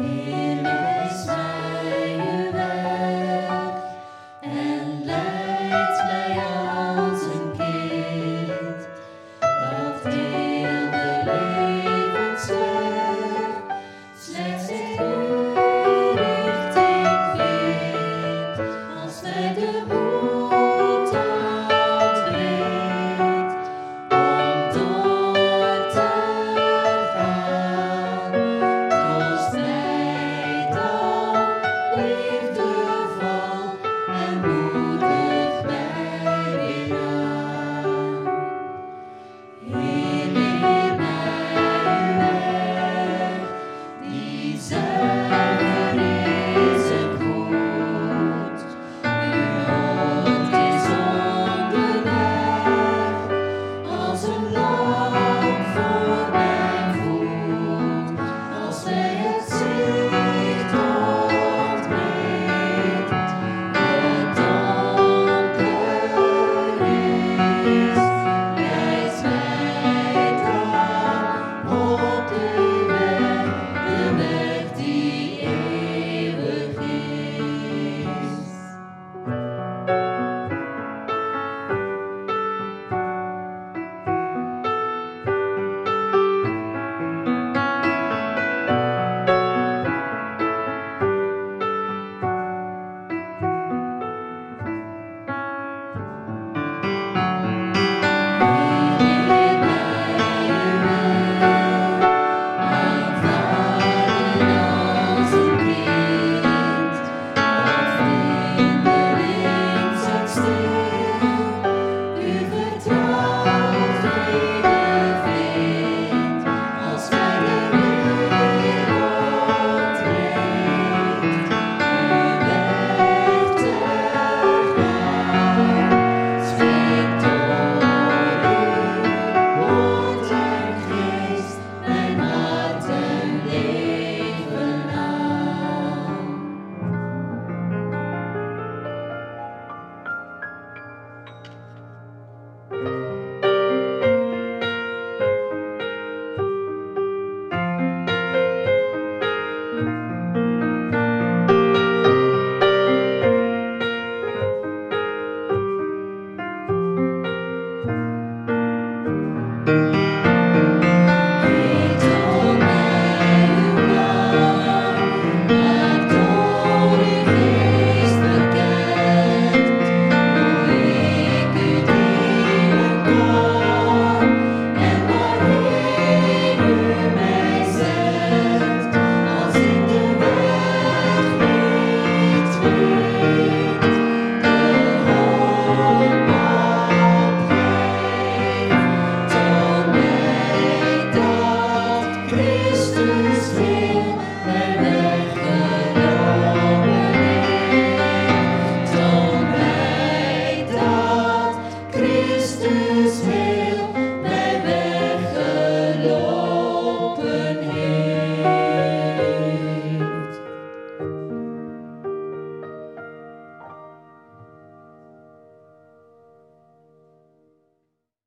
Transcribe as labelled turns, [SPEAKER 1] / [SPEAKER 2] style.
[SPEAKER 1] Yeah.